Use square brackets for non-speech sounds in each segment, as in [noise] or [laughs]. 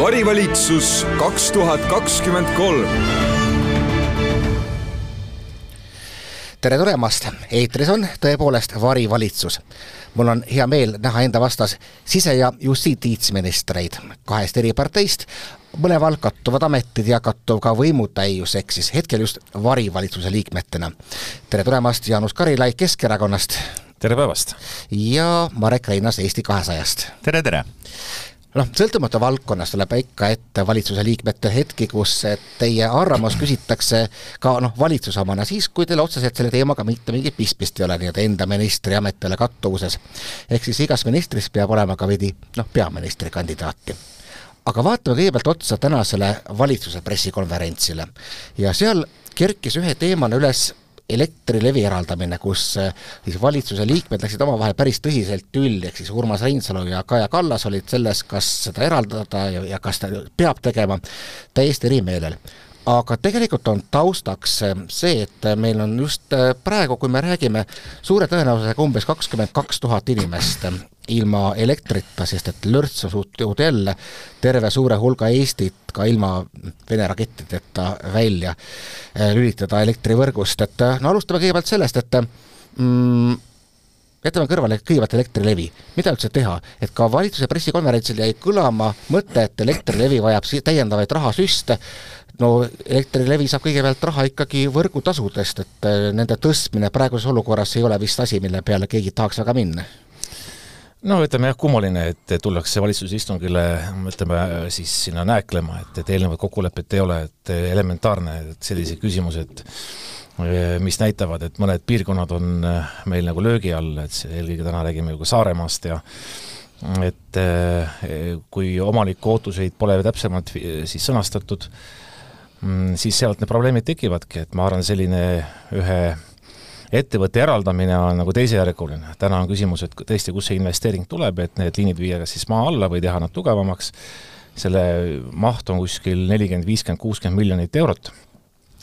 varivalitsus kaks tuhat kakskümmend kolm. tere tulemast, eetris on tõepoolest varivalitsus. mul on hea meel näha enda vastas sise- ja justiitsministreid kahest eri parteist, mõlemal kattuvad ametid ja kattuv ka võimutäius, ehk siis hetkel just varivalitsuse liikmetena. tere tulemast, Jaanus Karilaid Keskerakonnast. tere päevast! ja Marek Reinaas Eesti kahesajast. tere, tere! Noh, sõltumata valdkonnast tuleb ikka ette valitsuse liikmetel hetki, kus teie arvamus küsitakse ka noh, valitsuse omana siis, kui teil otseselt selle teemaga mitte mingit pistmist ei ole nii-öelda enda ministri ametiale kattuvuses. ehk siis igas ministris peab olema ka veidi noh, peaministrikandidaati aga vaatame kõigepealt otsa tänasele valitsuse pressikonverentsile ja seal kerkis ühe teemana üles Elektrilevi eraldamine, kus eh, siis valitsuse liikmed läksid omavahel päris tõsiselt tülli, ehk siis Urmas Reinsalu ja Kaja Kallas olid selles, kas seda eraldada ja, ja kas ta peab tegema, täiesti eri meelel. Aga tegelikult on taustaks eh, see, et meil on just eh, praegu, kui me räägime suure tõenäosusega umbes kakskümmend kaks tuhat inimest ilma elektrita, sest et lörts on suutnud jälle terve suure hulga Eestit ka ilma Vene rakettideta välja eh, lülitada elektrivõrgust, et eh, no alustame kõigepealt sellest, et mm, jätame kõrvale kõigepealt Elektrilevi, mida üldse teha, et ka valitsuse pressikonverentsil jäi kõlama mõte, et Elektrilevi vajab täiendavaid rahasüste, no Elektrilevi saab kõigepealt raha ikkagi võrgutasudest, et eh, nende tõstmine praeguses olukorras ei ole vist asi, mille peale keegi tahaks väga minna no ütleme jah, kummaline, et tullakse valitsuse istungile, ütleme siis sinna nääklema, et, et eelnevat kokkulepet ei ole, et elementaarne, et sellised küsimused, mis näitavad, et mõned piirkonnad on meil nagu löögi all, et see eelkõige täna räägime ju ka Saaremaast ja et kui omaniku ootuseid pole täpsemalt siis sõnastatud, siis sealt need probleemid tekivadki, et ma arvan, selline ühe ettevõtte eraldamine on nagu teisejärguline, täna on küsimus, et tõesti, kust see investeering tuleb, et need liinid viia kas siis maa alla või teha nad tugevamaks, selle maht on kuskil nelikümmend, viiskümmend, kuuskümmend miljonit eurot.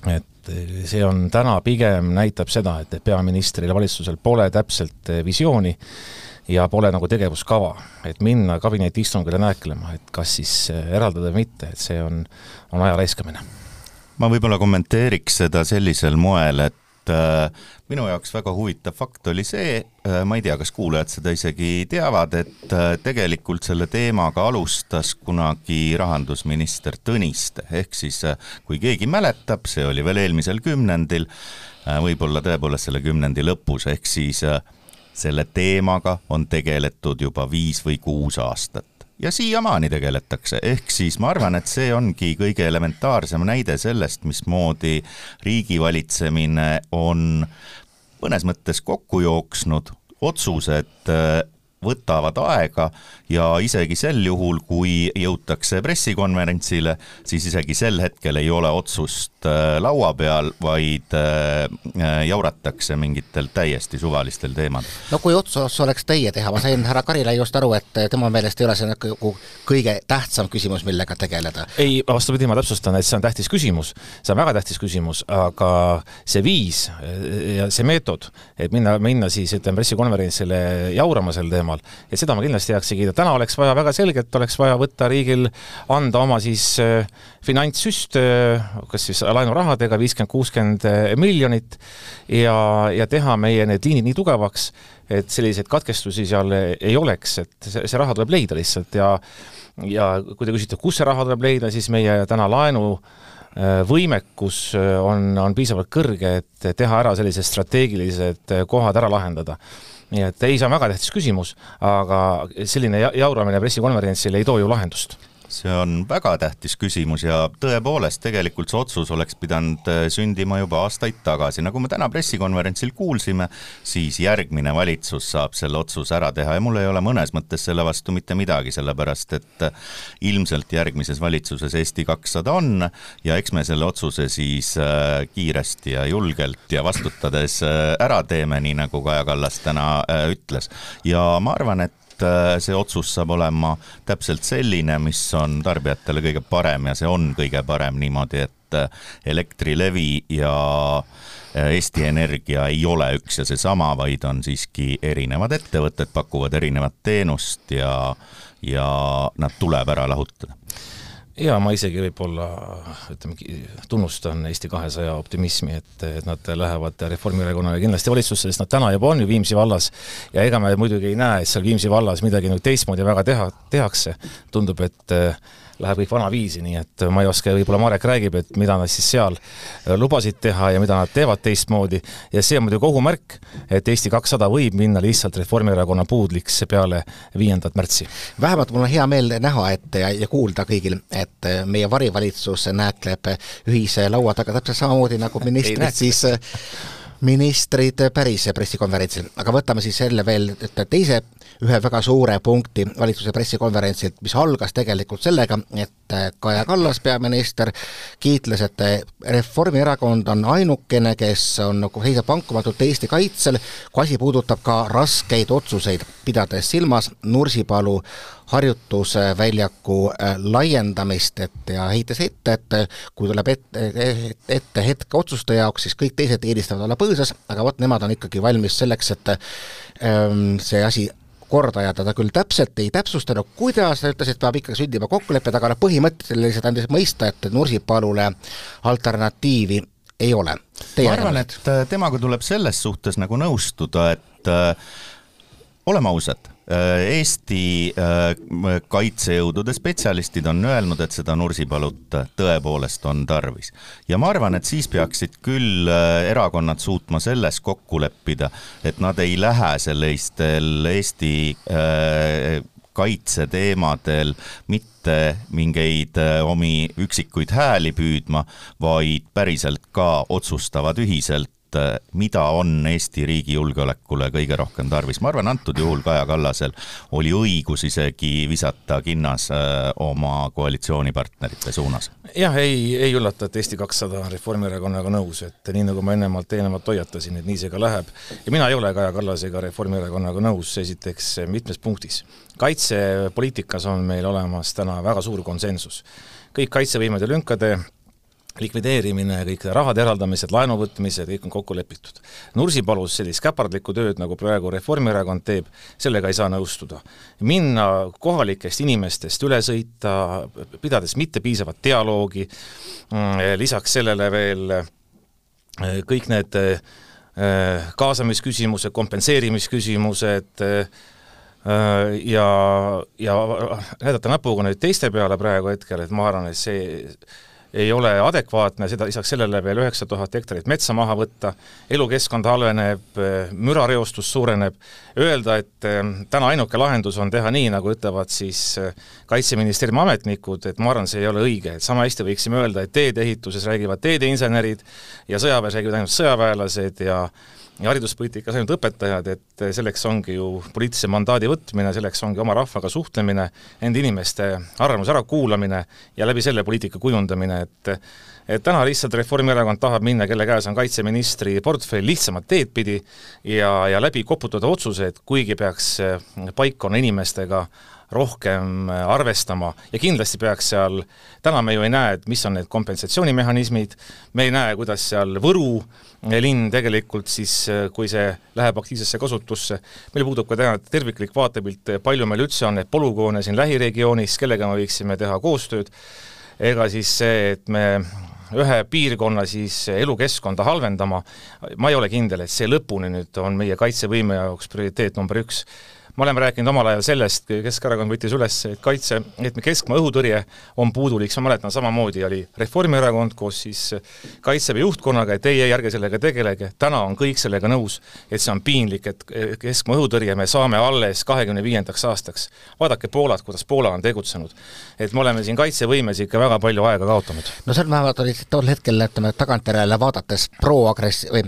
et see on täna pigem näitab seda, et peaministril ja valitsusel pole täpselt visiooni ja pole nagu tegevuskava, et minna kabinetiistungile nääklema, et kas siis eraldada või mitte, et see on, on aja raiskamine. ma võib-olla kommenteeriks seda sellisel moel, et äh, minu jaoks väga huvitav fakt oli see, äh, ma ei tea, kas kuulajad seda isegi teavad, et äh, tegelikult selle teemaga alustas kunagi rahandusminister Tõniste, ehk siis kui keegi mäletab, see oli veel eelmisel kümnendil, võib-olla tõepoolest selle kümnendi lõpus, ehk siis selle teemaga on tegeletud juba viis või kuus aastat ja siiamaani tegeletakse, ehk siis ma arvan, et see ongi kõige elementaarsem näide sellest, mismoodi riigivalitsemine on mõnes mõttes kokku jooksnud, otsused võtavad aega ja isegi sel juhul, kui jõutakse pressikonverentsile, siis isegi sel hetkel ei ole otsust äh, laua peal, vaid äh, jauratakse mingitel täiesti suvalistel teemadel. no kui otsus oleks teie teha, ma sain härra Karilaiust aru, et tema meelest ei ole see nagu kõige tähtsam küsimus, millega tegeleda. ei, vastupidi, ma täpsustan, et see on tähtis küsimus, see on väga tähtis küsimus, aga see viis ja see meetod, et minna, minna siis ütleme pressikonverentsile jaurama sel teemal, teemal. ja seda ma kindlasti heaks ei kiida, täna oleks vaja väga selgelt, oleks vaja võtta riigil, anda oma siis äh, finantssüst, äh, kas siis laenurahadega viiskümmend, kuuskümmend äh, miljonit ja, ja teha meie need liinid nii tugevaks, et selliseid katkestusi seal ei oleks, et see, see raha tuleb leida lihtsalt. Ja ja kui te küsite, kus see raha tuleb leida, siis meie täna laenu võimekus on, on piisavalt kõrge, et teha ära sellised strateegilised kohad ära lahendada nii et ei, see on väga tähtis küsimus, aga selline jauramine pressikonverentsil ei too ju lahendust see on väga tähtis küsimus ja tõepoolest, tegelikult see otsus oleks pidanud äh, sündima juba aastaid tagasi, nagu me täna pressikonverentsil kuulsime, siis järgmine valitsus saab selle otsuse ära teha ja mul ei ole mõnes mõttes selle vastu mitte midagi, sellepärast et äh, ilmselt järgmises valitsuses Eesti kakssada on ja eks me selle otsuse siis äh, kiiresti ja julgelt ja vastutades ära teeme, nii nagu Kaja Kallas täna ütles. ja ma arvan, et et äh, see otsus saab olema täpselt selline, mis on tarbijatele kõige parem ja see on kõige parem niimoodi, et äh, Elektrilevi ja äh, Eesti Energia ei ole üks ja seesama, vaid on siiski erinevad ettevõtted, pakuvad erinevat teenust ja, ja nad tuleb ära lahutada jaa, ma isegi võib-olla ütleme, tunnustan Eesti kahesaja optimismi, et, et nad lähevad Reformierakonnaga kindlasti valitsusse, sest nad täna juba on ju Viimsi vallas ja ega me muidugi ei näe, et seal Viimsi vallas midagi nüüd teistmoodi väga teha, tehakse. tundub, et läheb kõik vanaviisi, nii et ma ei oska, võib-olla Marek räägib, et mida nad siis seal äh, lubasid teha ja mida nad teevad teistmoodi ja see on muidugi ohumärk, et Eesti kakssada võib minna lihtsalt Reformierakonna puudliks peale viiendat märtsi. vähemalt mul on hea meel näha, et ja, ja kuulda kõigil, et meie varivalitsus näekleb ühise laua taga täpselt samamoodi nagu [laughs] ministrid siis ministrid päris pressikonverentsil, aga võtame siis jälle veel teise ühe väga suure punkti valitsuse pressikonverentsilt, mis algas tegelikult sellega, et Kaja Kallas, peaminister, kiitles, et Reformierakond on ainukene, kes on nagu seisab vankumatult Eesti kaitsel, kui asi puudutab ka raskeid otsuseid, pidades silmas Nursipalu harjutusväljaku äh, laiendamist, et ja heites ette, et kui tuleb ette, ette hetk otsuste jaoks, siis kõik teised eelistavad olla põõsas, aga vot nemad on ikkagi valmis selleks, et ähm, see asi korda ajada, ta küll täpselt ei täpsustanud, kuidas, ta ütles, et peab ikkagi sündima kokkulepped, aga noh, põhimõtteliselt andis mõista, et Nursipalule alternatiivi ei ole. ma arvan, et temaga tuleb selles suhtes nagu nõustuda, et äh, oleme ausad Eesti äh, kaitsejõudude spetsialistid on öelnud, et seda Nursipalut tõepoolest on tarvis. ja ma arvan, et siis peaksid küll äh, erakonnad suutma selles kokku leppida, et nad ei lähe sellistel Eesti kaitseteemadel mitte mingeid omi üksikuid hääli püüdma, vaid päriselt ka otsustavad ühiselt et mida on Eesti riigi julgeolekule kõige rohkem tarvis. ma arvan, antud juhul Kaja Kallasel oli õigus isegi visata kinnas äh, oma koalitsioonipartnerite suunas. jah, ei, ei üllata, et Eesti kakssada on Reformierakonnaga nõus, et nii nagu ma ennemalt eelnevalt hoiatasin, et nii see ka läheb. ja mina ei ole Kaja Kallasega Reformierakonnaga nõus, esiteks mitmes punktis. kaitsepoliitikas on meil olemas täna väga suur konsensus. kõik kaitsevõimede lünkade likvideerimine, kõik rahade eraldamised, laenuvõtmised, kõik on kokku lepitud. Nursipalus sellist käpardlikku tööd, nagu praegu Reformierakond teeb, sellega ei saa nõustuda. minna kohalikest inimestest üle sõita, pidades mitte piisavat dialoogi, mm, lisaks sellele veel eh, kõik need eh, kaasamisküsimused, kompenseerimisküsimused, eh, ja, ja näidata näpuga nüüd teiste peale praegu hetkel, et ma arvan, et see ei ole adekvaatne, seda lisaks sellele veel üheksa tuhat hektarit metsa maha võtta, elukeskkond halveneb, mürareostus suureneb, öelda, et eh, täna ainuke lahendus on teha nii, nagu ütlevad siis eh, Kaitseministeeriumi ametnikud, et ma arvan, see ei ole õige, et sama hästi võiksime öelda, et teedeehituses räägivad teedeinsenerid ja sõjaväes räägivad ainult sõjaväelased ja ja hariduspoliitikas ainult õpetajad, et selleks ongi ju poliitilise mandaadi võtmine, selleks ongi oma rahvaga suhtlemine, enda inimeste arvamuse ärakuulamine ja läbi selle poliitika kujundamine, et et täna lihtsalt Reformierakond tahab minna, kelle käes on kaitseministri portfell, lihtsamat teed pidi ja, ja läbi koputada otsused, kuigi peaks paikkonna inimestega rohkem arvestama. Ja kindlasti peaks seal, täna me ju ei näe, et mis on need kompensatsioonimehhanismid, me ei näe, kuidas seal Võru linn tegelikult siis, kui see läheb aktiivsesse kasutusse, meil puudub ka täna terviklik vaatepilt, palju meil üldse on neid polügoone siin lähiregioonis, kellega me võiksime teha koostööd, ega siis see, et me ühe piirkonna siis elukeskkonda halvendama, ma ei ole kindel, et see lõpuni nüüd on meie kaitsevõime jaoks prioriteet number üks me oleme rääkinud omal ajal sellest, Keskerakond võttis üles, et kaitse, et keskmaa õhutõrje on puudulik, ma mäletan, samamoodi oli Reformierakond koos siis Kaitseväe juhtkonnaga, et ei, ei, ärge sellega tegelege, täna on kõik sellega nõus, et see on piinlik, et keskmaa õhutõrje me saame alles kahekümne viiendaks aastaks. vaadake Poolat, kuidas Poola on tegutsenud. et me oleme siin kaitsevõimes ikka väga palju aega kaotanud. no on vähemalt oli tol hetkel, ütleme, tagantjärele vaadates proagress- või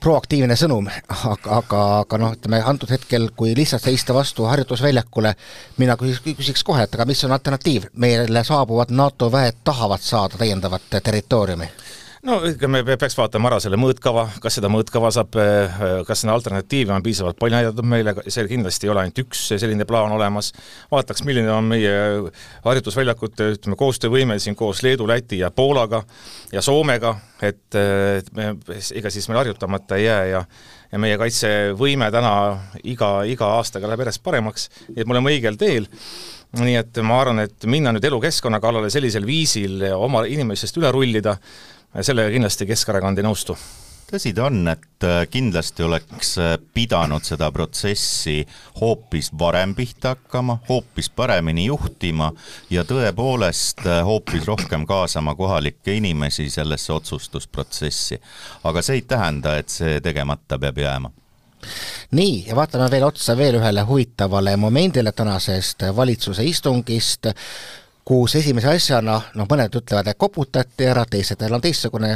proaktiivne sõnum, aga, aga, aga noh, ütleme antud hetkel, kui lihtsalt seista seista vastu harjutusväljakule, mina küsiks, kohe, et aga mis on alternatiiv, meile saabuvad NATO väed tahavad saada täiendavat territooriumi. No ikka me peaks vaatama ära selle mõõtkava, kas seda mõõtkava saab, kas neid alternatiive on piisavalt palju näidatud meile, see kindlasti ei ole ainult üks selline plaan olemas, vaataks, milline on meie harjutusväljakute, ütleme, koostöövõime siin koos Leedu, Läti ja Poolaga ja Soomega, et me, ega siis meil harjutamata ei jää ja ja meie kaitsevõime täna iga, iga aastaga läheb järjest paremaks, nii et me oleme õigel teel. Nii et ma arvan, et minna nüüd elukeskkonna kallale sellisel viisil ja oma inimestest üle rullida, sellega kindlasti Keskerakond ei nõustu tõsi ta on, et äh, kindlasti oleks äh, pidanud seda protsessi hoopis varem pihta hakkama, hoopis paremini juhtima ja tõepoolest äh, hoopis rohkem kaasama kohalikke inimesi sellesse otsustusprotsessi. aga see ei tähenda, et see tegemata peab jääma nii, ja vaatame veel otsa veel ühele huvitavale momendile tänasest valitsuse istungist kus esimese asjana, noh mõned ütlevad, et koputati ära, teistel on teistsugune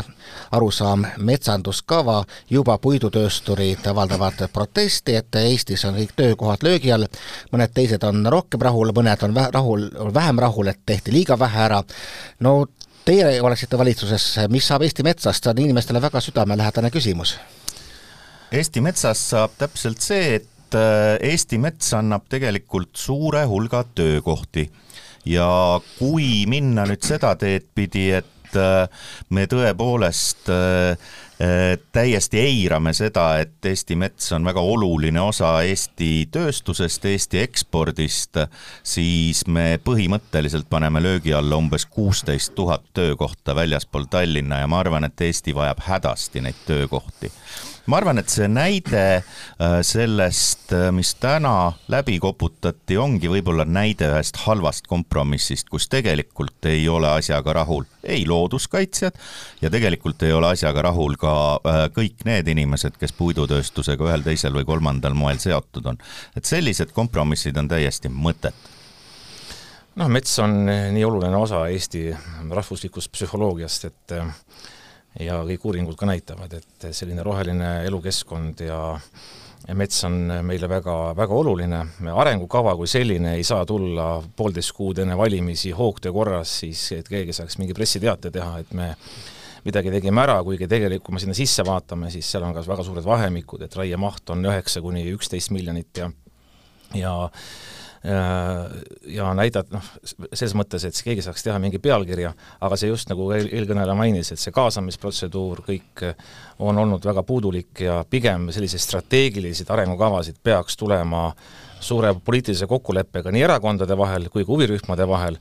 arusaam, metsanduskava, juba puidutöösturid avaldavad protesti, et Eestis on kõik töökohad löögi all, mõned teised on rohkem rahul, mõned on vähe rahul, vähem rahul, et tehti liiga vähe ära, no teie oleksite valitsuses, mis saab Eesti metsast, see on inimestele väga südamelähedane küsimus. Eesti metsast saab täpselt see, et äh, Eesti mets annab tegelikult suure hulga töökohti ja kui minna nüüd seda teed pidi, et äh, me tõepoolest äh, täiesti eirame seda, et Eesti mets on väga oluline osa Eesti tööstusest, Eesti ekspordist, siis me põhimõtteliselt paneme löögi alla umbes kuusteist tuhat töökohta väljaspool Tallinna ja ma arvan, et Eesti vajab hädasti neid töökohti. Ma arvan, et see näide äh, sellest, äh, mis täna läbi koputati, ongi võib-olla näide ühest halvast kompromissist, kus tegelikult ei ole asjaga rahul ei looduskaitsjad ja tegelikult ei ole asjaga rahul ka äh, kõik need inimesed, kes puidutööstusega ühel, teisel või kolmandal moel seotud on. et sellised kompromissid on täiesti mõttetud noh, mets on nii oluline osa Eesti rahvuslikust psühholoogiast, et ja kõik uuringud ka näitavad, et selline roheline elukeskkond ja ja mets on meile väga, väga oluline, arengukava kui selline ei saa tulla poolteist kuud enne valimisi hoogtöö korras, siis et keegi saaks mingi pressiteate teha, et me midagi tegime ära, kuigi tegelikult, kui me sinna sisse vaatame, siis seal on ka väga suured vahemikud, et raiemaht on üheksa kuni üksteist miljonit ja ja ja näidata, noh, selles mõttes, et keegi saaks teha mingi pealkirja, aga see just nagu eel, eelkõneleja mainis, et see kaasamisprotseduur kõik on olnud väga puudulik ja pigem selliseid strateegilisi arengukavasid peaks tulema suure poliitilise kokkuleppega nii erakondade vahel kui ka huvirühmade vahel,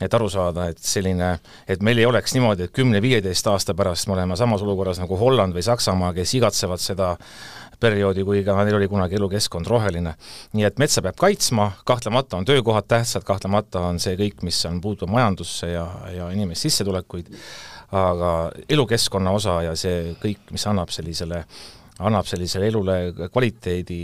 et aru saada, et selline, et meil ei oleks niimoodi, et kümne-viieteist aasta pärast me oleme samas olukorras nagu Holland või Saksamaa, kes igatsevad seda perioodi, kui ka neil oli kunagi elukeskkond roheline. nii et metsa peab kaitsma, kahtlemata on töökohad tähtsad, kahtlemata on see kõik, mis on, puutub majandusse ja, ja inimeste sissetulekuid, aga elukeskkonna osa ja see kõik, mis annab sellisele annab sellisele elule kvaliteedi,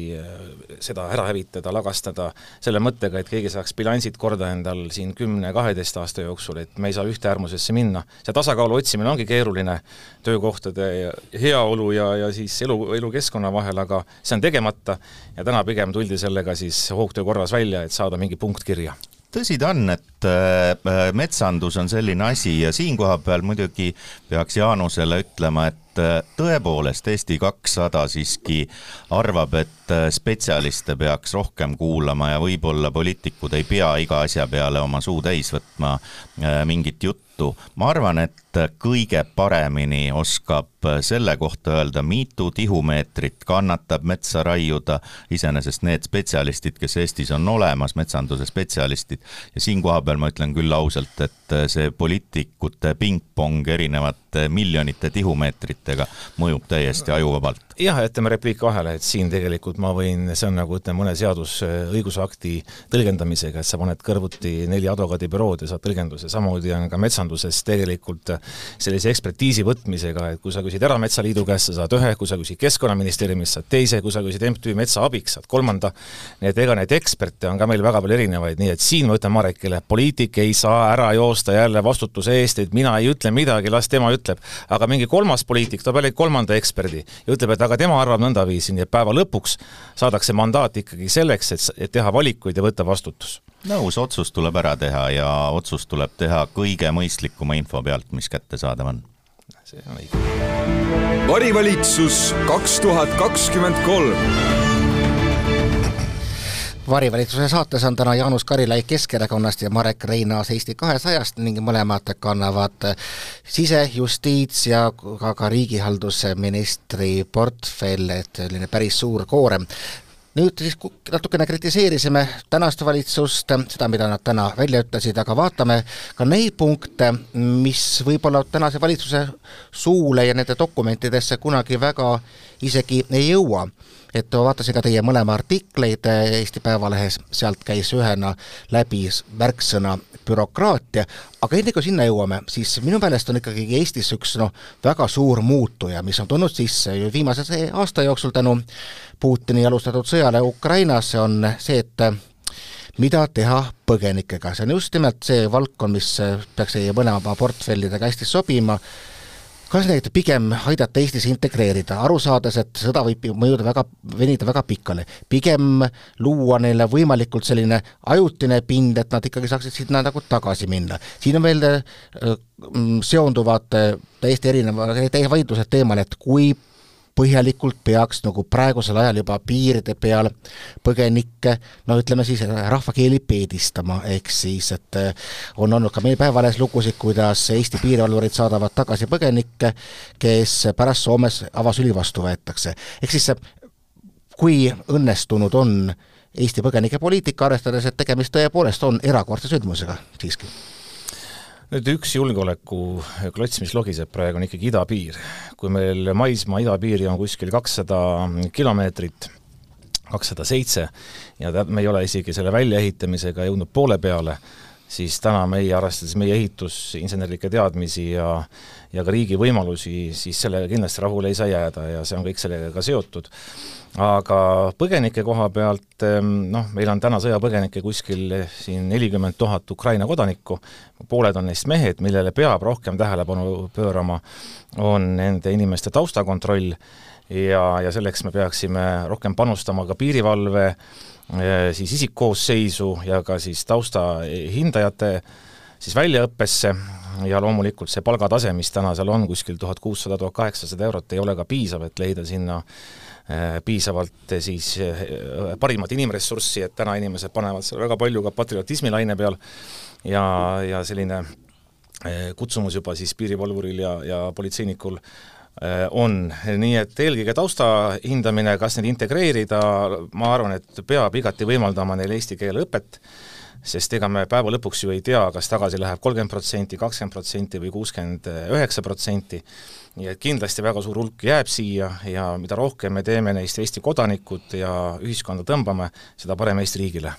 seda ära hävitada, lagastada, selle mõttega, et keegi saaks bilansid korda endal siin kümne-kaheteist aasta jooksul, et me ei saa ühte äärmusesse minna. see tasakaalu otsimine ongi keeruline töökohtade heaolu ja, ja siis elu, elukeskkonna vahel, aga see on tegemata ja täna pigem tuldi sellega siis hoogtöö korras välja, et saada mingi punkt kirja tõsi ta on, et äh, metsandus on selline asi ja siin koha peal muidugi peaks Jaanusele ütlema, et et äh, tõepoolest Eesti kakssada siiski arvab, et äh, spetsialiste peaks rohkem kuulama ja võib-olla poliitikud ei pea iga asja peale oma suu täis võtma äh, mingit juttu. ma arvan, et kõige paremini oskab selle kohta öelda, mitu tihumeetrit kannatab metsa raiuda, iseenesest need spetsialistid, kes Eestis on olemas, metsanduse spetsialistid, ja siin koha peal ma ütlen küll ausalt, et see poliitikute pingpong erinevate miljonite tihumeetritega mõjub täiesti ajuvabalt jah, ütleme repliik vahele, et siin tegelikult ma võin, see on nagu ütleme, mõne seadus, õigusakti tõlgendamisega, et sa paned kõrvuti neli advokaadibürood ja saad tõlgenduse, samamoodi on ka metsanduses tegelikult sellise ekspertiisi võtmisega, et kui sa küsid Erametsaliidu käest, sa saad ühe, kui sa küsid Keskkonnaministeeriumist, saad teise, kui sa küsid MTÜ Metsa abiks, saad kolmanda, nii et ega neid eksperte on ka meil väga palju erinevaid, nii et siin ma ütlen Marekile, poliitik ei saa ära joosta jälle vastutuse eest, et mina ei ütle midagi, las tema ütleb. aga mingi kolmas poliitik toob jälle kolmanda eksperdi ja ütleb, et aga tema arvab nõndaviisi, nii et päeva lõpuks saadakse mandaat ikkagi selleks, et, et teha valikuid ja võtta vastutus. nõus, otsus tuleb ära teha ja otsus tuleb teha kõige mõistlikuma info pealt, mis kättesaadav on. see on õige. varivalitsus kaks tuhat kakskümmend kolm varivalitsuse saates on täna Jaanus Karilaid Keskerakonnast ja Marek Reinaas Eesti kahesajast ning mõlemad kannavad sise-, justiits- ja ka, ka riigihaldusministri portfell, et selline päris suur koorem. nüüd siis natukene kritiseerisime tänast valitsust, seda, mida nad täna välja ütlesid, aga vaatame ka neid punkte, mis võib-olla tänase valitsuse suule ja nende dokumentidesse kunagi väga isegi ei jõua et vaatasin ka teie mõlema artikleid Eesti Päevalehes, sealt käis ühena läbi märksõna bürokraatia, aga enne kui sinna jõuame, siis minu meelest on ikkagi Eestis üks noh, väga suur muutuja, mis on tulnud sisse ju viimase aasta jooksul tänu Putini alustatud sõjale Ukrainas, on see, et mida teha põgenikega, see on just nimelt see valdkond, mis peaks teie mõlema portfellidega hästi sobima kas neid pigem aidata Eestis integreerida, aru saades, et sõda võib mõjuda väga, venida väga pikale, pigem luua neile võimalikult selline ajutine pind, et nad ikkagi saaksid sinna nagu tagasi minna. siin on veel äh, seonduvad äh, täiesti erinevad, vaidlused teemal, et kui põhjalikult peaks nagu praegusel ajal juba piiride peal põgenikke, no ütleme siis rahvakeeli peedistama, ehk siis et eh, on olnud ka meie Päevalehes lugusid, kuidas Eesti piirivalvurid saadavad tagasi põgenikke, kes pärast Soomes avasüli vastu võetakse. ehk siis kui õnnestunud on Eesti põgenikepoliitika, arvestades, et tegemist tõepoolest on erakordse sündmusega siiski nüüd üks julgeolekuklots, mis logiseb praegu, on ikkagi idapiir. kui meil maismaa idapiiri on kuskil kakssada kilomeetrit, kakssada seitse, ja me ei ole isegi selle väljaehitamisega jõudnud poole peale, siis täna meie, arvestades meie ehitusinsenerlikke teadmisi ja ja ka riigi võimalusi, siis sellega kindlasti rahule ei saa jääda ja see on kõik sellega ka seotud. Aga põgenike koha pealt ehm, noh, meil on täna sõjapõgenikke kuskil siin nelikümmend tuhat Ukraina kodanikku, pooled on neist mehed, millele peab rohkem tähelepanu pöörama, on nende inimeste taustakontroll ja, ja selleks me peaksime rohkem panustama ka piirivalve eh, siis isikkoosseisu ja ka siis taustahindajate siis väljaõppesse. Ja loomulikult see palgatase, mis täna seal on, kuskil tuhat kuussada, tuhat kaheksasada eurot, ei ole ka piisav, et leida sinna Äh, piisavalt äh, siis parimat inimressurssi, et täna inimesed panevad seal väga palju ka patriotismi laine peal. Ja, ja selline kutsumus juba siis piirivalvuril ja, ja politseinikul on, nii et eelkõige tausta hindamine, kas neid integreerida, ma arvan, et peab igati võimaldama neile eesti keele õpet, sest ega me päeva lõpuks ju ei tea, kas tagasi läheb kolmkümmend protsenti, kakskümmend protsenti või kuuskümmend üheksa protsenti, nii et kindlasti väga suur hulk jääb siia ja mida rohkem me teeme neist Eesti kodanikud ja ühiskonda tõmbame, seda parem Eesti riigile.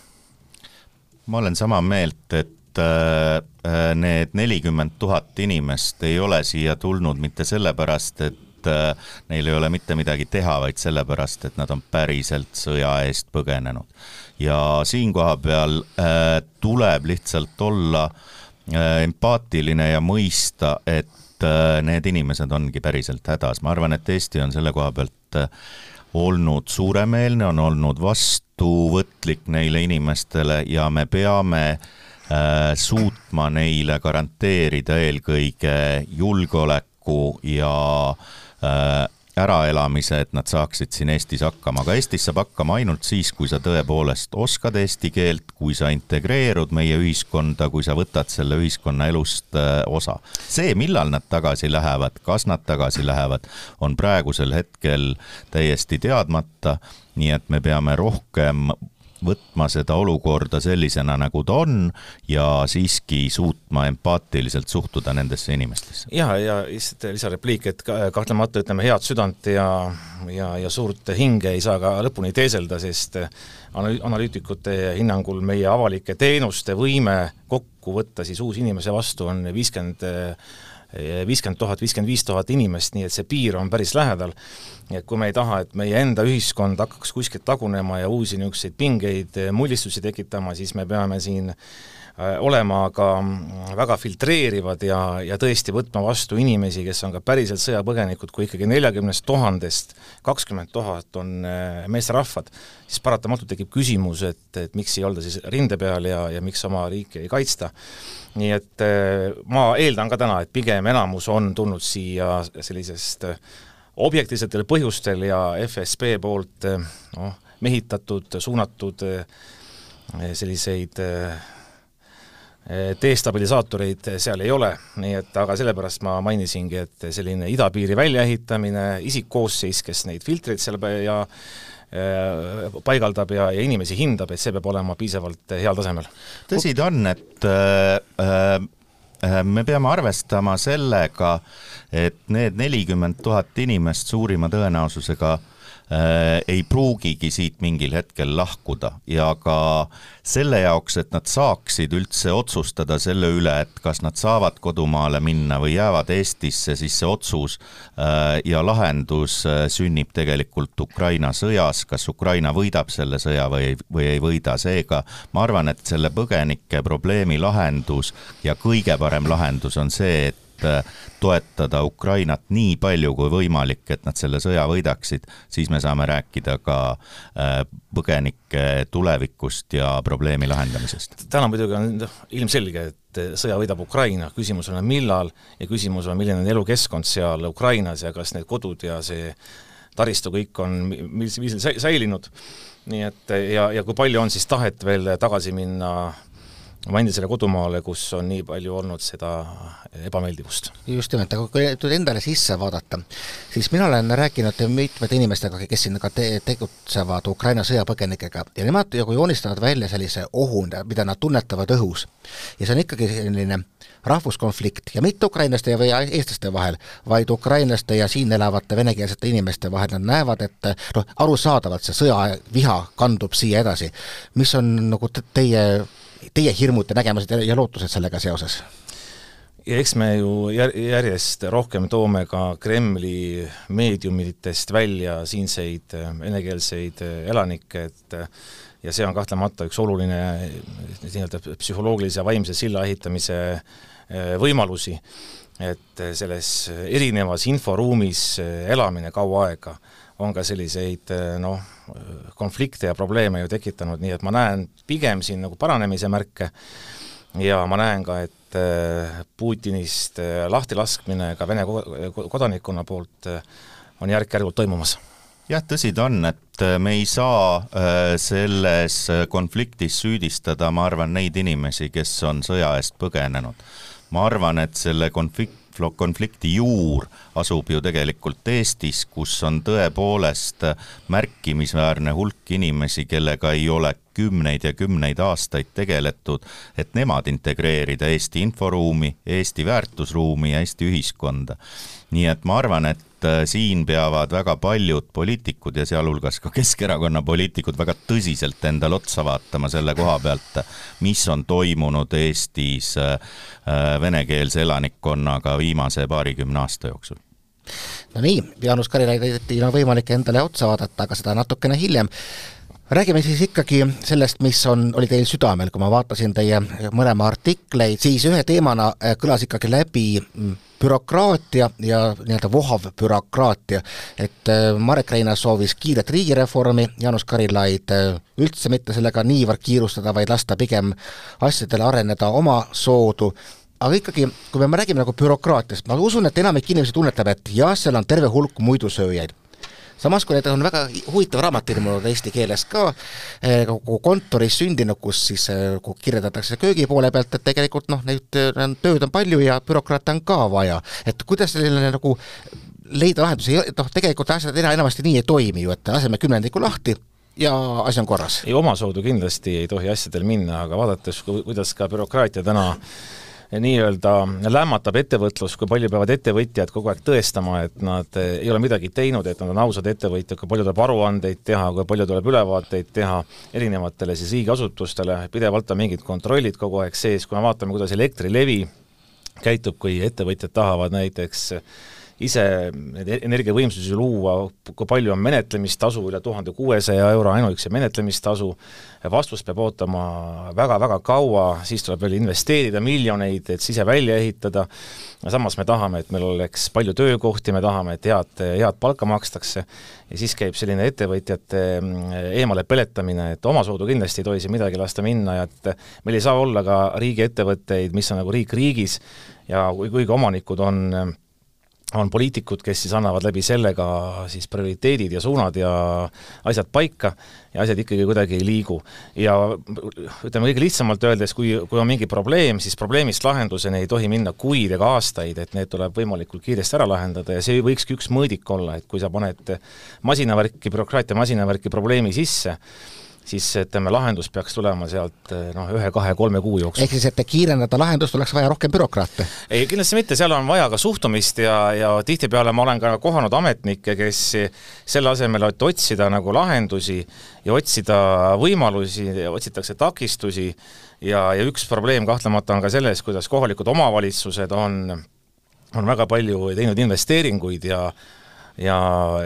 ma olen sama meelt, et äh, äh, need nelikümmend tuhat inimest ei ole siia tulnud mitte sellepärast, et äh, neil ei ole mitte midagi teha, vaid sellepärast, et nad on päriselt sõja eest põgenenud. ja siin koha peal tuleb lihtsalt olla empaatiline ja mõista, et need inimesed ongi päriselt hädas, ma arvan, et Eesti on selle koha pealt olnud suuremeelne, on olnud vastuvõtlik neile inimestele ja me peame äh, suutma neile garanteerida eelkõige julgeoleku ja äh, äraelamise, et nad saaksid siin Eestis hakkama, aga Eestis saab hakkama ainult siis, kui sa tõepoolest oskad eesti keelt, kui sa integreerud meie ühiskonda, kui sa võtad selle ühiskonna elust äh, osa. see, millal nad tagasi lähevad, kas nad tagasi lähevad, on praegusel hetkel täiesti teadmata, nii et me peame rohkem võtma seda olukorda sellisena, nagu ta on ja siiski suutma empaatiliselt suhtuda nendesse inimestesse. ja, ja lihtsalt lisarepliik, et kahtlemata ütleme, head südant ja, ja, ja suurt hinge ei saa ka lõpuni teeselda, sest analüütikute hinnangul meie avalike teenuste võime kokku võtta siis uusi inimese vastu on viiskümmend viiskümmend tuhat, viiskümmend viis tuhat inimest, nii et see piir on päris lähedal. nii et kui me ei taha, et meie enda ühiskond hakkaks kuskilt tagunema ja uusi niisuguseid pingeid, mullistusi tekitama, siis me peame siin äh, olema ka väga filtreerivad ja, ja tõesti võtma vastu inimesi, kes on ka päriselt sõjapõgenikud, kui ikkagi neljakümnest tuhandest kakskümmend tuhat on äh, meesterahvad, siis paratamatult tekib küsimus, et, et miks ei olda siis rinde peal ja, ja miks oma riiki ei kaitsta. Nii et äh, ma eeldan ka täna, et pigem enamus on tulnud siia sellisest äh, objektiivsetel põhjustel ja FSB poolt äh, noh, mehitatud, suunatud selliseid destabilisaatoreid seal ei ole, nii et aga sellepärast ma mainisingi, et selline idapiiri väljaehitamine, isikkoosseis, kes neid filtreid seal ja paigaldab ja, ja inimesi hindab, et see peab olema piisavalt heal tasemel. tõsi ta on, et äh, me peame arvestama sellega, et need nelikümmend tuhat inimest suurima tõenäosusega Äh, ei pruugigi siit mingil hetkel lahkuda ja ka selle jaoks, et nad saaksid üldse otsustada selle üle, et kas nad saavad kodumaale minna või jäävad Eestisse, siis see otsus äh, ja lahendus äh, sünnib tegelikult Ukraina sõjas, kas Ukraina võidab selle sõja või, või ei võida, seega ma arvan, et selle põgenike probleemi lahendus ja kõige parem lahendus on see, et Äh, toetada Ukrainat nii palju kui võimalik, et nad selle sõja võidaksid, siis me saame rääkida ka äh, põgenike tulevikust ja probleemi lahendamisest. täna muidugi on ilmselge, et sõja võidab Ukraina, küsimus on millal ja küsimus on, milline on elukeskkond seal Ukrainas ja kas need kodud ja see taristu kõik on millisel viisil säilinud, nii et ja, ja kui palju on siis tahet veel tagasi minna oma endisele kodumaale, kus on nii palju olnud seda ebameeldivust. just nimelt, aga kui nüüd endale sisse vaadata, siis mina olen rääkinud mitmete inimestega, kes siin ka te-, tegutsevad Ukraina sõjapõgenikega ja nemad nagu joonistavad välja sellise ohu, mida nad tunnetavad õhus. ja see on ikkagi selline rahvuskonflikt ja mitte ukrainlaste või eestlaste vahel, vaid ukrainlaste ja siin elavate venekeelsete inimeste vahel, nad näevad, et noh, arusaadavalt see sõjaviha kandub siia edasi. mis on nagu teie teie hirmud ja nägemused ja lootused sellega seoses? ja eks me ju jär-, järjest rohkem toome ka Kremli meediumitest välja siinseid äh, venekeelseid äh, elanikke, et äh, ja see on kahtlemata üks oluline nii-öelda psühholoogilise ja vaimse silla ehitamise võimalusi, et selles erinevas inforuumis elamine kaua aega on ka selliseid noh, konflikte ja probleeme ju tekitanud, nii et ma näen pigem siin nagu paranemise märke ja ma näen ka, et äh, Putinist äh, lahtilaskmine ka Vene kodanikkonna poolt on järk-järgult toimumas jah, tõsi ta on, et me ei saa selles konfliktis süüdistada, ma arvan, neid inimesi, kes on sõja eest põgenenud. ma arvan, et selle konflikt, konflikti juur asub ju tegelikult Eestis, kus on tõepoolest märkimisväärne hulk inimesi, kellega ei ole kümneid ja kümneid aastaid tegeletud, et nemad integreerida Eesti inforuumi, Eesti väärtusruumi ja Eesti ühiskonda. nii et ma arvan, et äh, siin peavad väga paljud poliitikud ja sealhulgas ka Keskerakonna poliitikud väga tõsiselt endale otsa vaatama selle koha pealt, mis on toimunud Eestis äh, äh, venekeelse elanikkonnaga viimase paarikümne aasta jooksul. No nii, Jaanus Karilaidil on võimalik endale otsa vaadata, aga seda natukene hiljem räägime siis ikkagi sellest, mis on, oli teil südamel, kui ma vaatasin teie mõlema artikleid, siis ühe teemana äh, kõlas ikkagi läbi mm, bürokraatia ja nii-öelda vohav bürokraatia. et äh, Marek Reinaas soovis kiiret riigireformi, Jaanus Karilaid äh, üldse mitte sellega niivõrd kiirustada, vaid lasta pigem asjadel areneda omasoodu, aga ikkagi, kui me räägime nagu bürokraatiast, ma usun, et enamik inimesi tunnetab, et jah, seal on terve hulk muidusööjaid samas, kui need on väga huvitav raamat ilmunud eesti keeles ka, eh, kogu kontoris sündinud, kus siis eh, kirjeldatakse köögi poole pealt, et tegelikult noh, neid tööd on palju ja bürokraate on ka vaja, et kuidas selline nagu leida lahendusi, noh tegelikult asjad enamasti nii ei toimi ju, et laseme kümnendiku lahti, ja asi on korras. ei, omasoodu kindlasti ei tohi asjadel minna, aga vaadates, kuidas ka bürokraatia täna nii-öelda lämmatab ettevõtlust, kui palju peavad ettevõtjad kogu aeg tõestama, et nad ei ole midagi teinud, et nad on ausad ettevõtjad, kui palju tuleb aruandeid teha, kui palju tuleb ülevaateid teha erinevatele siis riigiasutustele, pidevalt on mingid kontrollid kogu aeg sees, kui me vaatame, kuidas Elektrilevi käitub, kui ettevõtjad tahavad näiteks ise neid energiavõimsusi luua, kui palju on menetlemistasu, üle tuhande kuuesaja euro ainuüksi menetlemistasu, vastus peab ootama väga-väga kaua, siis tuleb veel investeerida miljoneid, et sise välja ehitada, samas me tahame, et meil oleks palju töökohti, me tahame, et head, head palka makstakse, ja siis käib selline ettevõtjate mm, eemale peletamine, et omasoodu kindlasti ei tohi siin midagi lasta minna ja et meil ei saa olla ka riigiettevõtteid, mis on nagu riik riigis. Ja kui, kuigi omanikud on on poliitikud, kes siis annavad läbi selle ka siis prioriteedid ja suunad ja asjad paika ja asjad ikkagi kuidagi ei liigu. ja ütleme kõige lihtsamalt öeldes, kui, kui on mingi probleem, siis probleemist lahenduseni ei tohi minna kuid ega aastaid, et need tuleb võimalikult kiiresti ära lahendada ja see võikski üks mõõdik olla, et kui sa paned masinavärki, bürokraatia masinavärki probleemi sisse, siis ütleme, lahendus peaks tulema sealt noh, ühe-kahe-kolme kuu jooksul. ehk siis, et kiirendada lahendust, oleks vaja rohkem bürokraate? ei, kindlasti mitte, seal on vaja ka suhtumist ja, ja tihtipeale ma olen ka kohanud ametnikke, kes selle asemel, et otsida nagu lahendusi ja otsida võimalusi, otsitakse takistusi ja, ja üks probleem kahtlemata on ka selles, kuidas kohalikud omavalitsused on, on väga palju teinud investeeringuid ja ja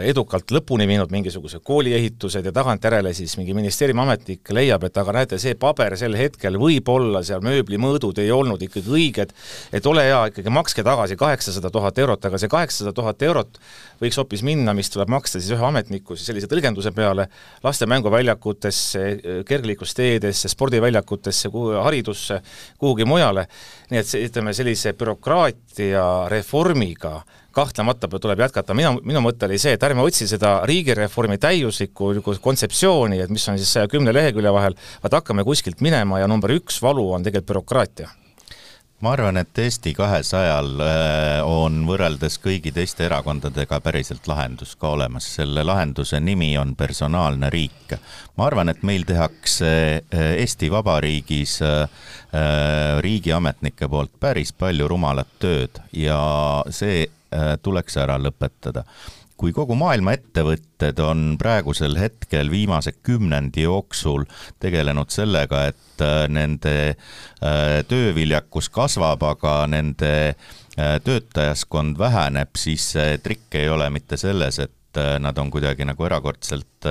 edukalt lõpuni viinud mingisuguse kooliehitused ja tagantjärele siis mingi ministeeriumi ametnik leiab, et aga näete, see paber sel hetkel võib-olla seal mööblimõõdud ei olnud ikkagi õiged, et ole hea, ikkagi makske tagasi kaheksasada tuhat eurot, aga see kaheksasada tuhat eurot võiks hoopis minna, mis tuleb maksta siis ühe ametniku siis sellise tõlgenduse peale laste mänguväljakutesse, kergliiklusteedesse, spordiväljakutesse, haridusse, kuhugi mujale, nii et see, ütleme, sellise bürokraatia reformiga kahtlemata tuleb jätkata, mina, minu mõte oli see, et ärme otsi seda riigireformi täiuslikku nagu kontseptsiooni, et mis on siis kümne lehekülje vahel, vaid hakkame kuskilt minema ja number üks valu on tegelikult bürokraatia. Ma arvan, et Eesti kahesajal äh, on võrreldes kõigi teiste erakondadega päriselt lahendus ka olemas, selle lahenduse nimi on personaalne riik. ma arvan, et meil tehakse äh, Eesti Vabariigis äh, riigiametnike poolt päris palju rumalat tööd ja see tuleks ära lõpetada. kui kogu maailma ettevõtted on praegusel hetkel viimase kümnendi jooksul tegelenud sellega, et äh, nende äh, tööviljakus kasvab, aga nende töötajaskond väheneb, siis see trikk ei ole mitte selles, et nad on kuidagi nagu erakordselt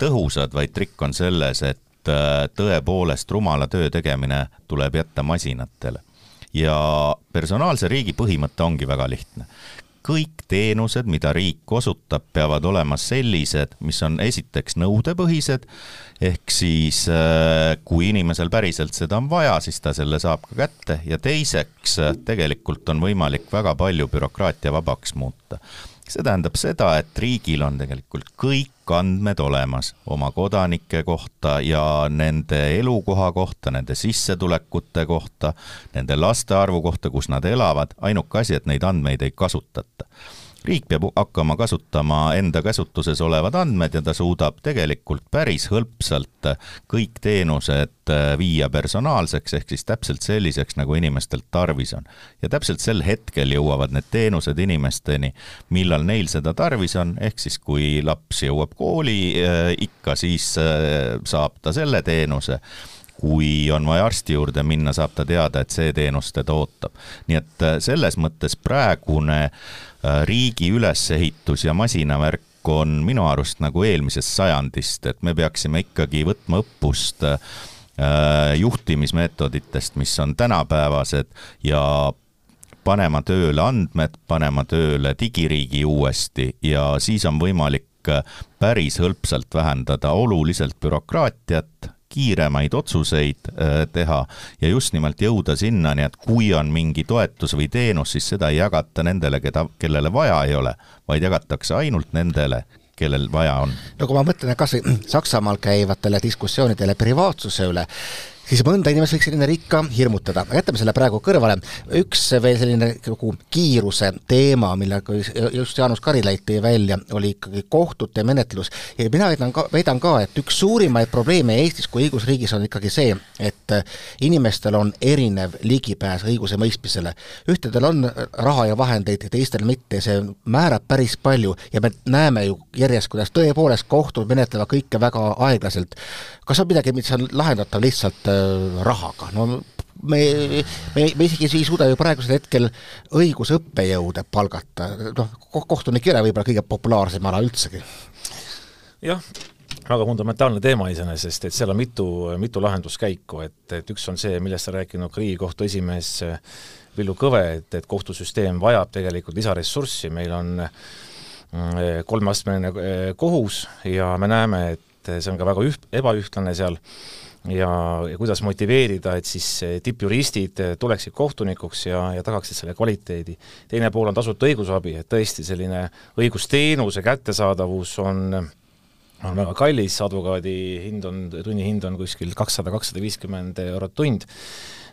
tõhusad, vaid trikk on selles, et tõepoolest rumala töö tegemine tuleb jätta masinatele ja personaalse riigi põhimõte ongi väga lihtne. Kõik teenused, mida riik osutab, peavad olema sellised, mis on esiteks nõudepõhised, ehk siis äh, kui inimesel päriselt seda on vaja, siis ta selle saab ka kätte ja teiseks tegelikult on võimalik väga palju bürokraatia vabaks muuta see tähendab seda, et riigil on tegelikult kõik andmed olemas oma kodanike kohta ja nende elukoha kohta, nende sissetulekute kohta, nende laste arvu kohta, kus nad elavad, ainuke asi, et neid andmeid ei kasutata riik peab hakkama kasutama enda käsutuses olevad andmed ja ta suudab tegelikult päris hõlpsalt kõik teenused äh, viia personaalseks, ehk siis täpselt selliseks, nagu inimestel tarvis on. ja täpselt sel hetkel jõuavad need teenused inimesteni, millal neil seda tarvis on, ehk siis kui laps jõuab kooli äh, ikka, siis äh, saab ta selle teenuse kui on vaja arsti juurde minna, saab ta teada, et see teenus teda ootab. nii et selles mõttes praegune Äh, riigi ülesehitus ja masinavärk on minu arust nagu eelmisest sajandist, et me peaksime ikkagi võtma õppust äh, juhtimismeetoditest, mis on tänapäevased ja panema tööle andmed, panema tööle digiriigi uuesti ja siis on võimalik äh, päris hõlpsalt vähendada oluliselt bürokraatiat, kiiremaid otsuseid äh, teha ja just nimelt jõuda sinnani, et kui on mingi toetus või teenus, siis seda ei jagata nendele, keda, kellele vaja ei ole, vaid jagatakse ainult nendele, kellel vaja on. no kui ma mõtlen kas või Saksamaal käivatele diskussioonidele privaatsuse üle, siis mõnda inimest võiks selline riik ka hirmutada, aga jätame selle praegu kõrvale. üks veel selline nagu kiiruse teema, millega just Jaanus Karilaid tõi välja, oli ikkagi kohtute menetlus ja mina väidan ka, väidan ka, et üks suurimaid probleeme Eestis kui õigusriigis on ikkagi see, et inimestel on erinev ligipääs õigusemõistmisele. ühtedel on raha ja vahendeid ja teistel mitte, see määrab päris palju ja me näeme ju järjest, kuidas tõepoolest kohtud menetlevad kõike väga aeglaselt. Kas on midagi, mis on lahendatav lihtsalt Äh, rahaga, no me, me, me isegi ei suuda ju praegusel hetkel õigusõppejõude palgata, noh, kohtunik ei ole võib-olla kõige populaarsem ala üldsegi. jah, väga fundamentaalne teema iseenesest, et seal on mitu, mitu lahenduskäiku, et, et üks on see, millest on rääkinud ka Riigikohtu esimees äh, Villu Kõve, et, et kohtusüsteem vajab tegelikult lisaressurssi, meil on äh, kolmeastmeline kohus ja me näeme, et see on ka väga üht-, ebaühtlane seal ja, ja kuidas motiveerida, et siis tippjuristid tuleksid kohtunikuks ja, ja tagaksid selle kvaliteedi. teine pool on tasuta õigusabi, et tõesti selline õigusteenuse kättesaadavus on on väga kallis, advokaadi hind on, tunnihind on kuskil kakssada, kakssada viiskümmend eurot tund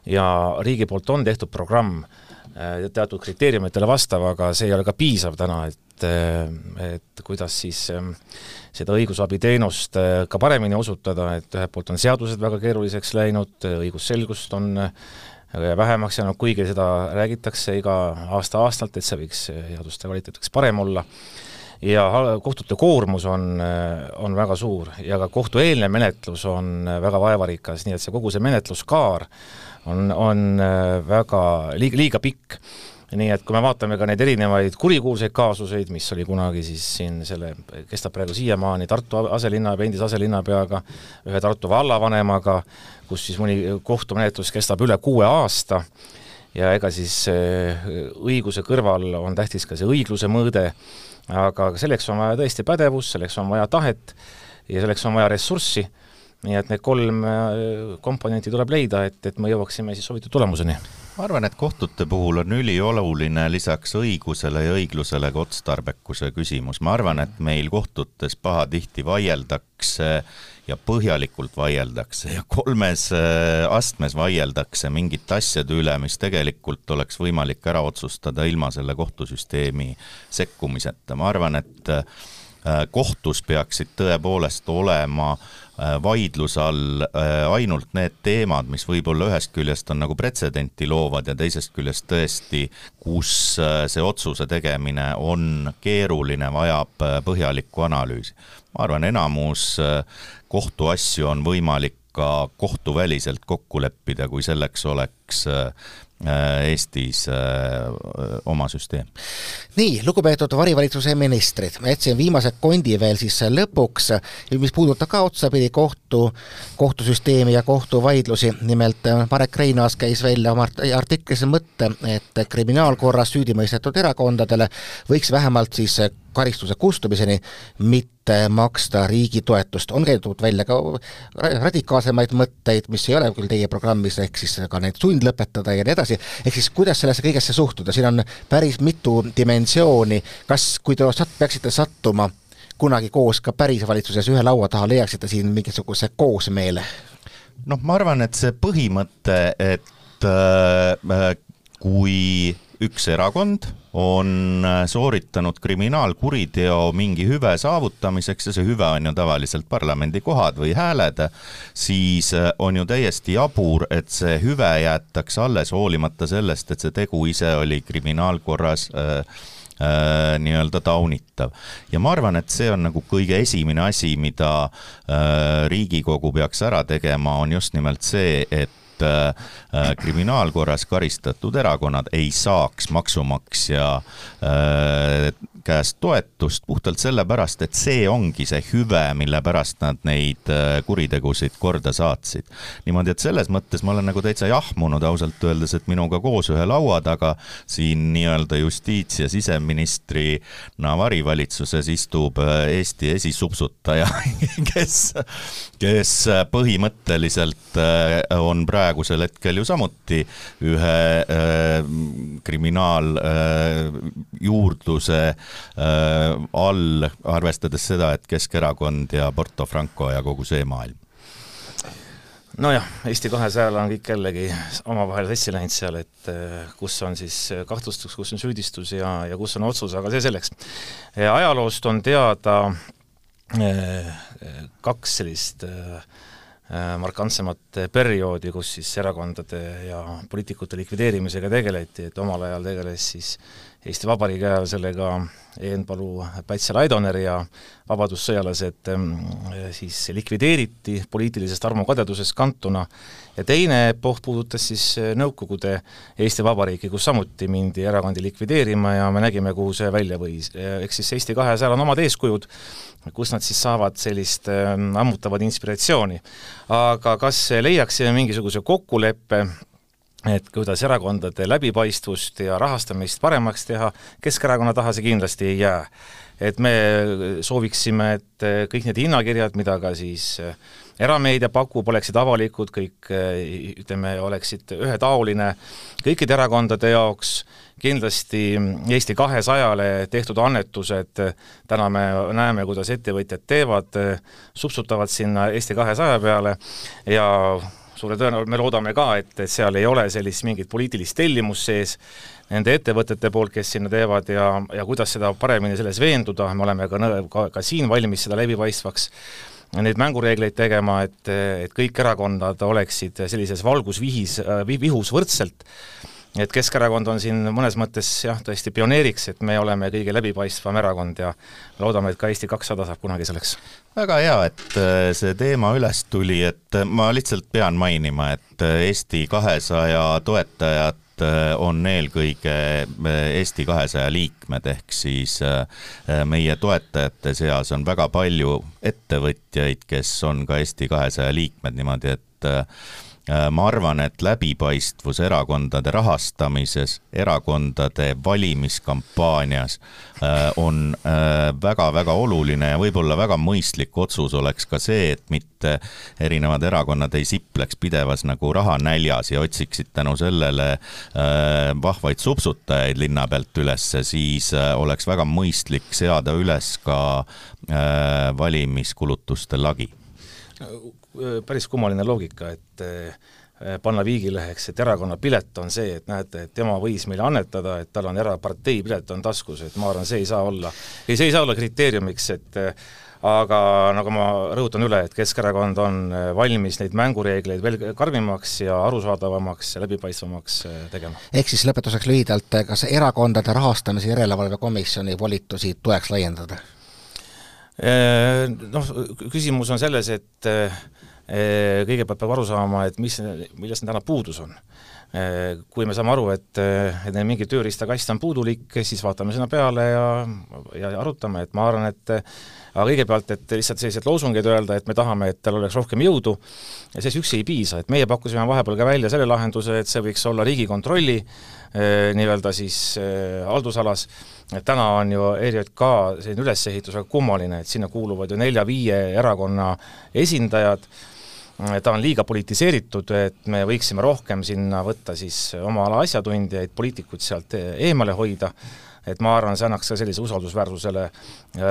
ja riigi poolt on tehtud programm äh, teatud kriteeriumitele vastav, aga see ei ole ka piisav täna, et, äh, et kuidas siis ähm, seda õigusabiteenust äh, ka paremini osutada, et ühelt poolt on seadused väga keeruliseks läinud, õigusselgust on vähemaks jäänud, kuigi seda räägitakse iga aasta-aastalt, et see võiks seaduste kvaliteet võiks parem olla. Ja kohtute koormus on, on väga suur ja ka kohtueelne menetlus on väga vaevarikas, nii et see kogu see menetluskaar on, on väga liiga, liiga pikk nii et kui me vaatame ka neid erinevaid kurikuulsaid kaasuseid, mis oli kunagi siis siin selle, kestab praegu siiamaani Tartu aselinnapea, endise aselinnapeaga, ühe Tartu vallavanemaga, kus siis mõni kohtumenetlus kestab üle kuue aasta. Ja ega siis õiguse kõrval on tähtis ka see õigluse mõõde, aga selleks on vaja tõesti pädevust, selleks on vaja tahet ja selleks on vaja ressurssi, nii et need kolm äh, komponenti tuleb leida, et, et me jõuaksime siis soovitud tulemuseni ma arvan, et kohtute puhul on ülioluline lisaks õigusele ja õiglusele ka otstarbekuse küsimus. ma arvan, et meil kohtutes pahatihti vaieldakse ja põhjalikult vaieldakse ja kolmes äh, astmes vaieldakse mingite asjade üle, mis tegelikult oleks võimalik ära otsustada ilma selle kohtusüsteemi sekkumiseta. ma arvan, et äh, kohtus peaksid tõepoolest olema äh, vaidluse all ainult need teemad, mis võib-olla ühest küljest on nagu pretsedenti loovad ja teisest küljest tõesti, kus see otsuse tegemine on keeruline, vajab põhjalikku analüüsi. ma arvan, enamus kohtuasju on võimalik ka kohtuväliselt kokku leppida, kui selleks oleks äh, Eestis äh, oma süsteem. nii, lugupeetud varivalitsuse ministrid, ma jätsin viimase kondi veel siis lõpuks, mis puudutab ka otsapidi kohtu, kohtusüsteemi ja kohtuvaidlusi, nimelt äh, Marek Reinaas käis välja oma artiklis mõtte, et kriminaalkorras süüdimõistetud erakondadele võiks vähemalt siis karistuse kustumiseni mitte maksta riigi toetust. on käidud välja ka radikaalsemaid mõtteid, mis ei ole küll teie programmis, ehk siis ka neid sundlõpetada ja nii edasi, ehk siis kuidas sellesse kõigesse suhtuda, siin on päris mitu dimensiooni, kas, kui te sat-, peaksite sattuma kunagi koos ka päris valitsuses ühe laua taha, leiaksite siin mingisuguse koosmeele? noh, ma arvan, et see põhimõte, et äh, kui üks erakond on äh, sooritanud kriminaalkuriteo mingi hüve saavutamiseks ja see hüve on ju tavaliselt parlamendikohad või hääled, siis äh, on ju täiesti jabur, et see hüve jäetakse alles, hoolimata sellest, et see tegu ise oli kriminaalkorras äh, äh, nii-öelda taunitav. ja ma arvan, et see on nagu kõige esimene asi, mida äh, Riigikogu peaks ära tegema, on just nimelt see, et et äh, äh, kriminaalkorras karistatud erakonnad ei saaks maksumaksja äh, käest toetust puhtalt sellepärast, et see ongi see hüve, mille pärast nad neid äh, kuritegusid korda saatsid. niimoodi, et selles mõttes ma olen nagu täitsa jahmunud ausalt öeldes, et minuga koos ühe laua taga siin nii-öelda justiits- ja siseministri Navari valitsuses istub äh, Eesti esisupsutaja [laughs] kes, kes põhimõtteliselt äh, on praegusel hetkel ju samuti ühe kriminaaljuurdluse Äh, all, arvestades seda, et Keskerakond ja Porto Franco ja kogu see maailm? nojah, Eesti kahesajal on kõik jällegi omavahel sassi läinud seal, et äh, kus on siis kahtlustus, kus on süüdistus ja, ja kus on otsus, aga see selleks. ajaloost on teada äh, kaks sellist markantsemat perioodi, kus siis erakondade ja poliitikute likvideerimisega tegeleti, et omal ajal tegeles siis Eesti Vabariigi ajal sellega Eenpalu, Päts ja Laidoner ja vabadussõjalased ehm, siis likvideeriti poliitilisest armukadedusest kantuna ja teine epohh puudutas siis Nõukogude Eesti Vabariiki, kus samuti mindi erakondi likvideerima ja me nägime, kuhu see välja võis. ehk siis Eesti kahesajal on omad eeskujud, kus nad siis saavad sellist ehm, ammutavat inspiratsiooni. aga kas leiaksime mingisuguse kokkuleppe, et kuidas erakondade läbipaistvust ja rahastamist paremaks teha, Keskerakonna taha see kindlasti ei jää. et me sooviksime, et kõik need hinnakirjad, mida ka siis erameedia pakub, oleksid avalikud, kõik ütleme, oleksid ühetaoline kõikide erakondade jaoks, kindlasti Eesti kahesajale tehtud annetused, täna me näeme, kuidas ettevõtjad teevad, supsutavad sinna Eesti kahesaja peale ja suure tõenäosusega me loodame ka, et, et seal ei ole sellist mingit poliitilist tellimust sees nende ettevõtete poolt, kes sinna teevad ja, ja kuidas seda paremini selles veenduda, me oleme ka, ka, ka siin valmis seda läbipaistvaks neid mängureegleid tegema, et, et kõik erakonnad oleksid sellises valgusvihis, vihus võrdselt et Keskerakond on siin mõnes mõttes jah, tõesti pioneeriks, et me oleme kõige läbipaistvam erakond ja loodame, et ka Eesti kakssada saab kunagi selleks. väga hea, et äh, see teema üles tuli, et äh, ma lihtsalt pean mainima, et äh, Eesti kahesaja toetajad on eelkõige Eesti kahesaja liikmed, ehk siis meie toetajate seas on väga palju ettevõtjaid, kes on ka Eesti kahesaja liikmed, niimoodi et ma arvan, et läbipaistvus erakondade rahastamises, erakondade valimiskampaanias äh, on väga-väga äh, oluline ja võib-olla väga mõistlik otsus oleks ka see, et mitte erinevad erakonnad ei sipleks pidevas nagu rahanäljas ja otsiksid tänu sellele vahvaid supsutajaid linna pealt ülesse, siis oleks väga mõistlik seada üles ka valimiskulutuste lagi päris kummaline loogika, et eh, panna viigileheks, et erakonna pilet on see, et näete, et tema võis meile annetada, et tal on erapartei pilet on taskus, et ma arvan, see ei saa olla, ei, see ei saa olla kriteeriumiks, et eh, aga nagu ma rõhutan üle, et Keskerakond on valmis neid mängureegleid veel karmimaks ja arusaadavamaks ja läbipaistvamaks tegema. ehk siis lõpetuseks lühidalt, kas erakondade rahastamise järelevalve komisjoni volitusi tuleks laiendada? Noh, küsimus on selles, et Eh, kõigepealt peab aru saama, et mis, millest täna puudus on. Eh, kui me saame aru, et, et neil mingi tööriistakast on puudulik, siis vaatame sinna peale ja, ja arutame, et ma arvan, et aga kõigepealt, et lihtsalt selliseid loosungeid öelda, et me tahame, et tal oleks rohkem jõudu, sellest üksi ei piisa, et meie pakkusime vahepeal ka välja selle lahenduse, et see võiks olla Riigikontrolli nii-öelda siis haldusalas, et täna on ju ERJK selline ülesehitus väga kummaline, et sinna kuuluvad ju nelja-viie erakonna esindajad, ta on liiga politiseeritud, et me võiksime rohkem sinna võtta siis oma ala asjatundjaid, poliitikuid sealt eemale hoida, et ma arvan, see annaks ka sellise usaldusväärsusele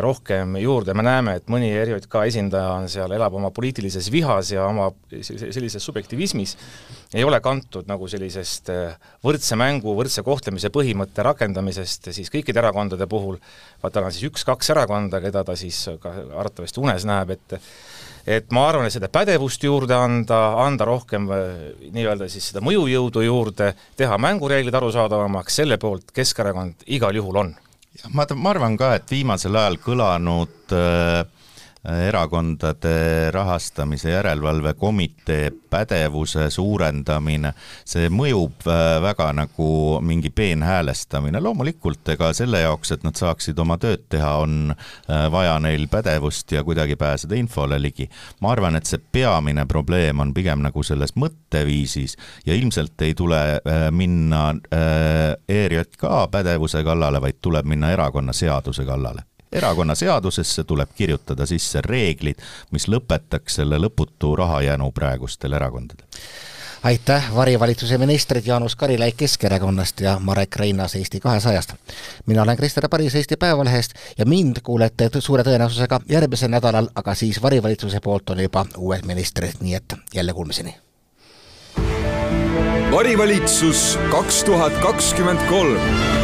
rohkem juurde, me näeme, et mõni ERJK esindaja on seal, elab oma poliitilises vihas ja oma sellises subjektivismis, ei ole kantud nagu sellisest võrdse mängu, võrdse kohtlemise põhimõtte rakendamisest siis kõikide erakondade puhul, vaat tal on siis üks-kaks erakonda, keda ta siis ka arvatavasti unes näeb, et et ma arvan, et seda pädevust juurde anda, anda rohkem äh, nii-öelda siis seda mõjujõudu juurde, teha mängureeglid arusaadavamaks, selle poolt Keskerakond igal juhul on. ma, ma arvan ka, et viimasel ajal kõlanud äh, erakondade rahastamise järelevalve komitee pädevuse suurendamine, see mõjub äh, väga nagu mingi peenhäälestamine, loomulikult ega selle jaoks, et nad saaksid oma tööd teha, on äh, vaja neil pädevust ja kuidagi pääseda infole ligi. ma arvan, et see peamine probleem on pigem nagu selles mõtteviisis ja ilmselt ei tule äh, minna ERJK pädevuse kallale, vaid tuleb minna erakonnaseaduse kallale erakonnaseadusesse tuleb kirjutada sisse reeglid, mis lõpetaks selle lõputu rahajänu praegustel erakondadel aitäh, varivalitsuse ministrid Jaanus Karilaid Keskerakonnast ja Marek Reinaas Eesti kahesajast. mina olen Krister Paris Eesti Päevalehest ja mind kuulete suure tõenäosusega järgmisel nädalal, aga siis varivalitsuse poolt on juba uued ministrid, nii et jälle kuulmiseni. varivalitsus kaks tuhat kakskümmend kolm